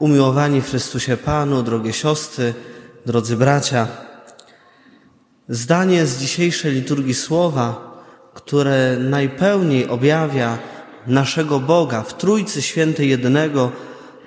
Umiłowani w Chrystusie Panu, drogie siostry, drodzy bracia, zdanie z dzisiejszej liturgii słowa, które najpełniej objawia naszego Boga w Trójcy Świętej Jednego,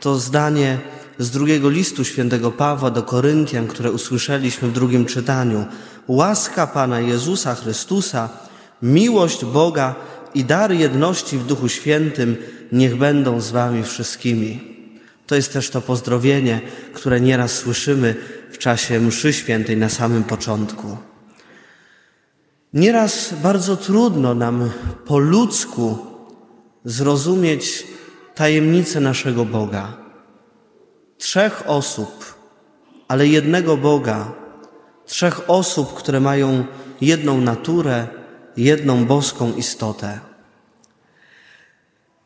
to zdanie z drugiego listu świętego Pawła do Koryntian, które usłyszeliśmy w drugim czytaniu. Łaska Pana Jezusa Chrystusa, miłość Boga i dar jedności w Duchu Świętym niech będą z Wami wszystkimi. To jest też to pozdrowienie, które nieraz słyszymy w czasie mszy świętej na samym początku. Nieraz bardzo trudno nam po ludzku zrozumieć tajemnicę naszego Boga. Trzech osób, ale jednego Boga, trzech osób, które mają jedną naturę, jedną boską istotę.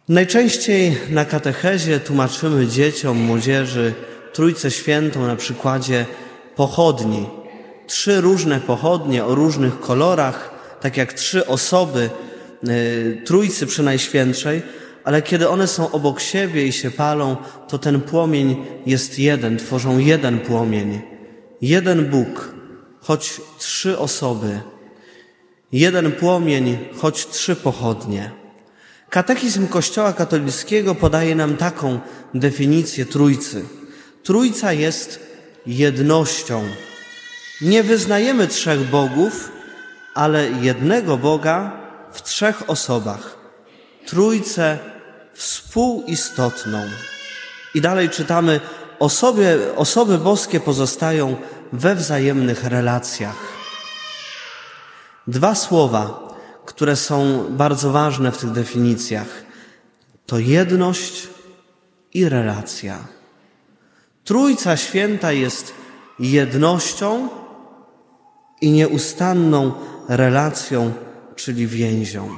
Najczęściej na katechezie tłumaczymy dzieciom, młodzieży Trójcę Świętą na przykładzie pochodni. Trzy różne pochodnie o różnych kolorach, tak jak trzy osoby y, Trójcy Przynajświętszej, ale kiedy one są obok siebie i się palą, to ten płomień jest jeden, tworzą jeden płomień. Jeden Bóg, choć trzy osoby. Jeden płomień, choć trzy pochodnie. Katechizm Kościoła katolickiego podaje nam taką definicję Trójcy. Trójca jest jednością. Nie wyznajemy trzech bogów, ale jednego Boga w trzech osobach. Trójcę współistotną. I dalej czytamy, osoby, osoby boskie pozostają we wzajemnych relacjach. Dwa słowa które są bardzo ważne w tych definicjach. To jedność i relacja. Trójca Święta jest jednością i nieustanną relacją, czyli więzią.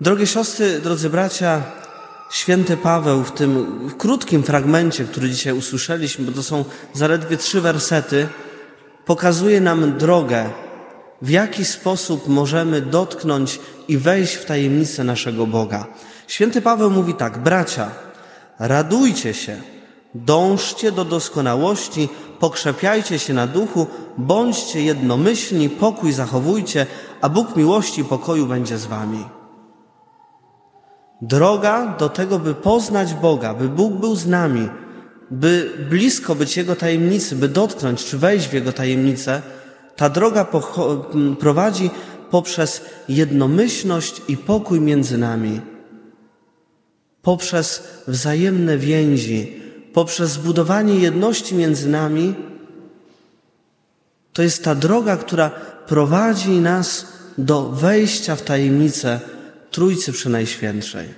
Drogie siostry, drodzy bracia, święty Paweł w tym krótkim fragmencie, który dzisiaj usłyszeliśmy, bo to są zaledwie trzy wersety, pokazuje nam drogę, w jaki sposób możemy dotknąć i wejść w tajemnicę naszego Boga. Święty Paweł mówi tak, bracia, radujcie się, dążcie do doskonałości, pokrzepiajcie się na duchu, bądźcie jednomyślni, pokój zachowujcie, a Bóg miłości i pokoju będzie z wami. Droga do tego, by poznać Boga, by Bóg był z nami, by blisko być Jego tajemnicy, by dotknąć czy wejść w Jego tajemnicę, ta droga prowadzi poprzez jednomyślność i pokój między nami, poprzez wzajemne więzi, poprzez zbudowanie jedności między nami. To jest ta droga, która prowadzi nas do wejścia w tajemnicę Trójcy Przenajświętszej.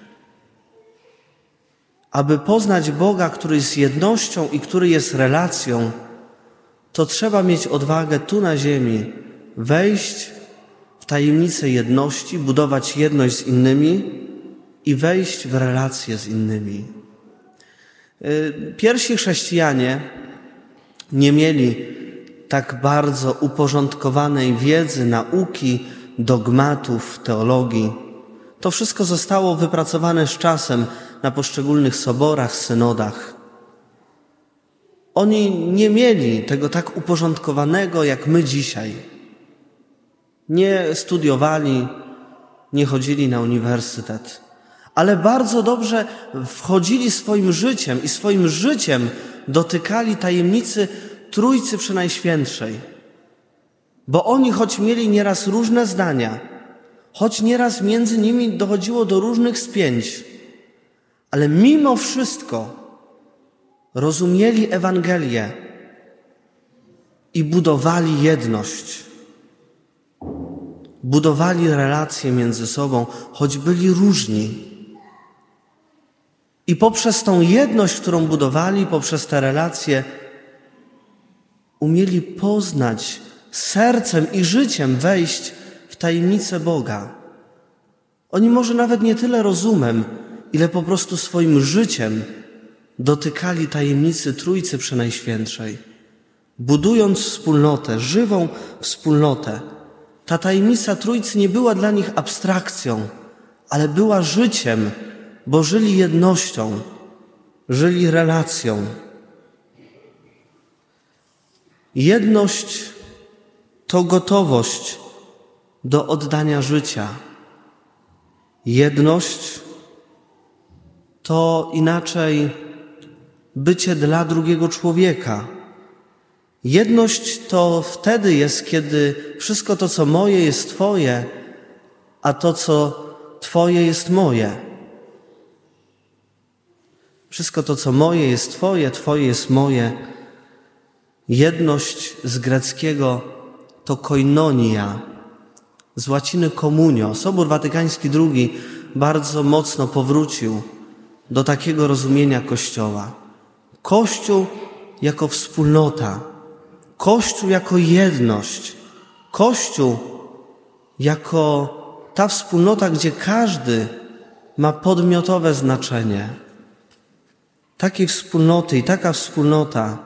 Aby poznać Boga, który jest jednością i który jest relacją, to trzeba mieć odwagę tu na ziemi wejść w tajemnicę jedności, budować jedność z innymi i wejść w relacje z innymi. Y, pierwsi chrześcijanie nie mieli tak bardzo uporządkowanej wiedzy, nauki, dogmatów, teologii. To wszystko zostało wypracowane z czasem na poszczególnych soborach, synodach. Oni nie mieli tego tak uporządkowanego jak my dzisiaj. Nie studiowali, nie chodzili na uniwersytet, ale bardzo dobrze wchodzili swoim życiem i swoim życiem dotykali tajemnicy Trójcy Przenajświętszej. Bo oni, choć mieli nieraz różne zdania, choć nieraz między nimi dochodziło do różnych spięć, ale mimo wszystko rozumieli Ewangelię i budowali jedność. Budowali relacje między sobą, choć byli różni. I poprzez tą jedność, którą budowali, poprzez te relacje, umieli poznać sercem i życiem wejść w tajemnicę Boga. Oni może nawet nie tyle rozumem, ile po prostu swoim życiem dotykali tajemnicy Trójcy Przenajświętszej, budując wspólnotę, żywą wspólnotę. Ta tajemnica Trójcy nie była dla nich abstrakcją, ale była życiem, bo żyli jednością. żyli relacją. Jedność to gotowość do oddania życia. Jedność to inaczej bycie dla drugiego człowieka. Jedność to wtedy jest, kiedy wszystko to, co moje, jest Twoje, a to, co Twoje, jest moje. Wszystko to, co moje, jest Twoje, Twoje jest moje. Jedność z greckiego to koinonia, z łaciny komunio. Sobór Watykański II bardzo mocno powrócił do takiego rozumienia Kościoła. Kościół jako wspólnota, Kościół jako jedność, Kościół jako ta wspólnota, gdzie każdy ma podmiotowe znaczenie. Takiej wspólnoty i taka wspólnota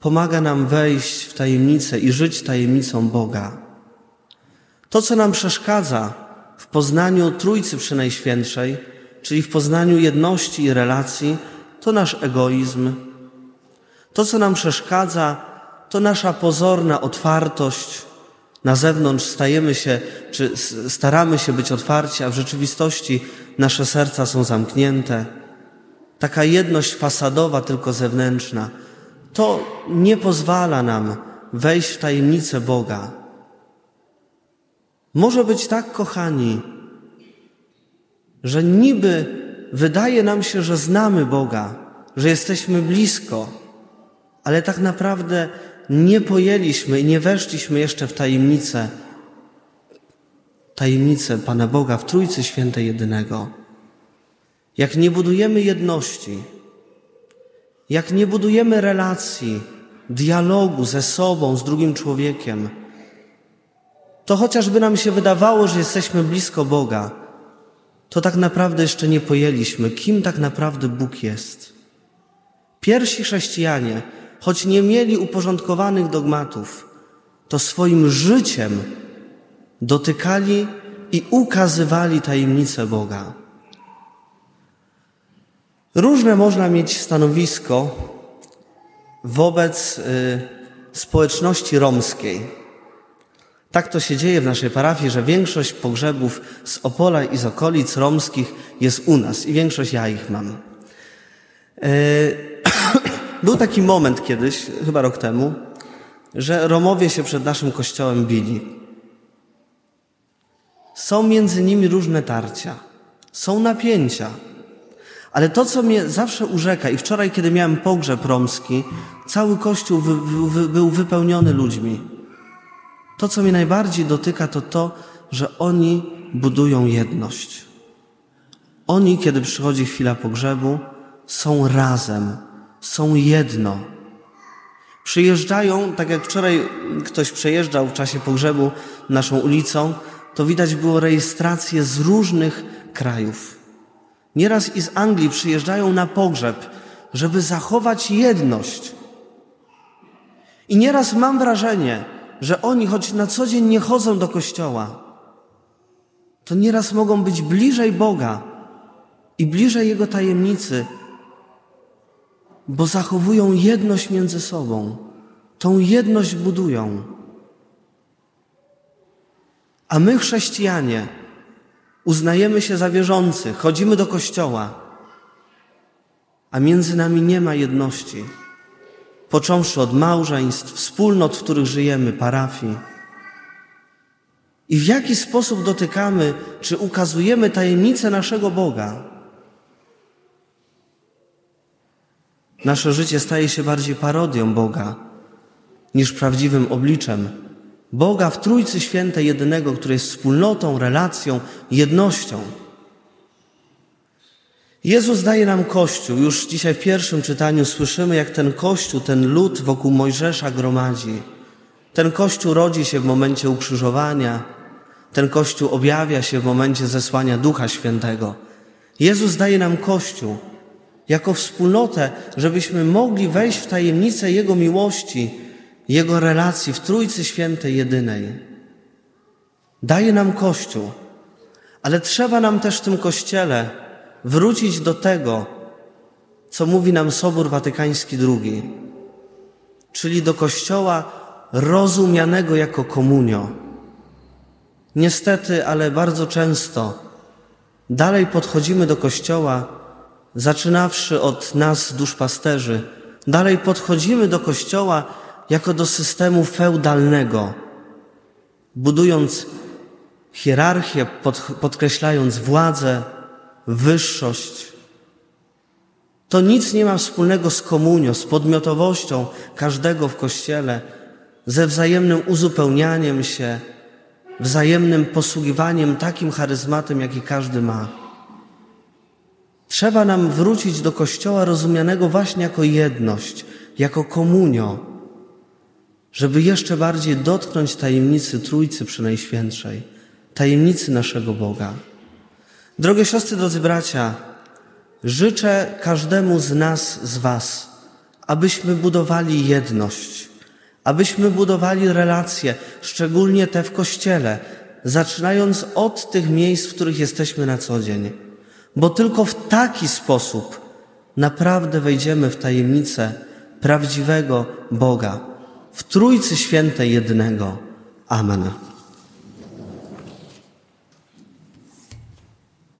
pomaga nam wejść w tajemnicę i żyć tajemnicą Boga. To, co nam przeszkadza w poznaniu Trójcy Przynajświętszej, czyli w poznaniu jedności i relacji, to nasz egoizm. To, co nam przeszkadza, to nasza pozorna otwartość. Na zewnątrz stajemy się, czy staramy się być otwarci, a w rzeczywistości nasze serca są zamknięte. Taka jedność fasadowa, tylko zewnętrzna, to nie pozwala nam wejść w tajemnicę Boga. Może być tak, kochani, że niby wydaje nam się, że znamy Boga, że jesteśmy blisko, ale tak naprawdę nie pojęliśmy i nie weszliśmy jeszcze w tajemnicę, tajemnicę Pana Boga w Trójcy Świętej Jedynego. Jak nie budujemy jedności, jak nie budujemy relacji, dialogu ze sobą, z drugim człowiekiem, to chociażby nam się wydawało, że jesteśmy blisko Boga, to tak naprawdę jeszcze nie pojęliśmy, kim tak naprawdę Bóg jest. Pierwsi chrześcijanie, choć nie mieli uporządkowanych dogmatów, to swoim życiem dotykali i ukazywali tajemnice Boga. Różne można mieć stanowisko wobec y, społeczności romskiej. Tak to się dzieje w naszej parafii, że większość pogrzebów z Opola i z okolic romskich jest u nas i większość ja ich mam. E, był taki moment kiedyś, chyba rok temu, że Romowie się przed naszym kościołem bili. Są między nimi różne tarcia, są napięcia. Ale to, co mnie zawsze urzeka, i wczoraj, kiedy miałem pogrzeb romski, cały kościół wy, wy, był wypełniony ludźmi. To, co mnie najbardziej dotyka, to to, że oni budują jedność. Oni, kiedy przychodzi chwila pogrzebu, są razem, są jedno. Przyjeżdżają, tak jak wczoraj ktoś przejeżdżał w czasie pogrzebu naszą ulicą, to widać było rejestracje z różnych krajów. Nieraz i z Anglii przyjeżdżają na pogrzeb, żeby zachować jedność. I nieraz mam wrażenie, że oni, choć na co dzień nie chodzą do kościoła, to nieraz mogą być bliżej Boga i bliżej Jego tajemnicy, bo zachowują jedność między sobą. Tą jedność budują. A my, chrześcijanie, uznajemy się za wierzących, chodzimy do kościoła, a między nami nie ma jedności począwszy od małżeństw, wspólnot, w których żyjemy, parafii. I w jaki sposób dotykamy, czy ukazujemy tajemnicę naszego Boga? Nasze życie staje się bardziej parodią Boga niż prawdziwym obliczem Boga w Trójcy Świętej jedynego, który jest wspólnotą, relacją, jednością. Jezus daje nam Kościół. Już dzisiaj w pierwszym czytaniu słyszymy, jak ten Kościół, ten lud wokół Mojżesza gromadzi. Ten Kościół rodzi się w momencie ukrzyżowania. Ten Kościół objawia się w momencie zesłania Ducha Świętego. Jezus daje nam Kościół jako wspólnotę, żebyśmy mogli wejść w tajemnicę Jego miłości, Jego relacji w Trójcy Świętej jedynej. Daje nam Kościół, ale trzeba nam też w tym Kościele wrócić do tego, co mówi nam Sobór Watykański II, czyli do Kościoła rozumianego jako komunio. Niestety, ale bardzo często dalej podchodzimy do Kościoła, zaczynawszy od nas, duszpasterzy, dalej podchodzimy do Kościoła jako do systemu feudalnego, budując hierarchię, pod, podkreślając władzę, wyższość. To nic nie ma wspólnego z komunią, z podmiotowością każdego w Kościele, ze wzajemnym uzupełnianiem się, wzajemnym posługiwaniem takim charyzmatem, jaki każdy ma. Trzeba nam wrócić do Kościoła rozumianego właśnie jako jedność, jako komunio, żeby jeszcze bardziej dotknąć tajemnicy Trójcy Przenajświętszej, tajemnicy naszego Boga. Drogie siostry, drodzy bracia, życzę każdemu z nas, z Was, abyśmy budowali jedność, abyśmy budowali relacje, szczególnie te w Kościele, zaczynając od tych miejsc, w których jesteśmy na co dzień, bo tylko w taki sposób naprawdę wejdziemy w tajemnicę prawdziwego Boga, w Trójcy Świętej jednego. Amen.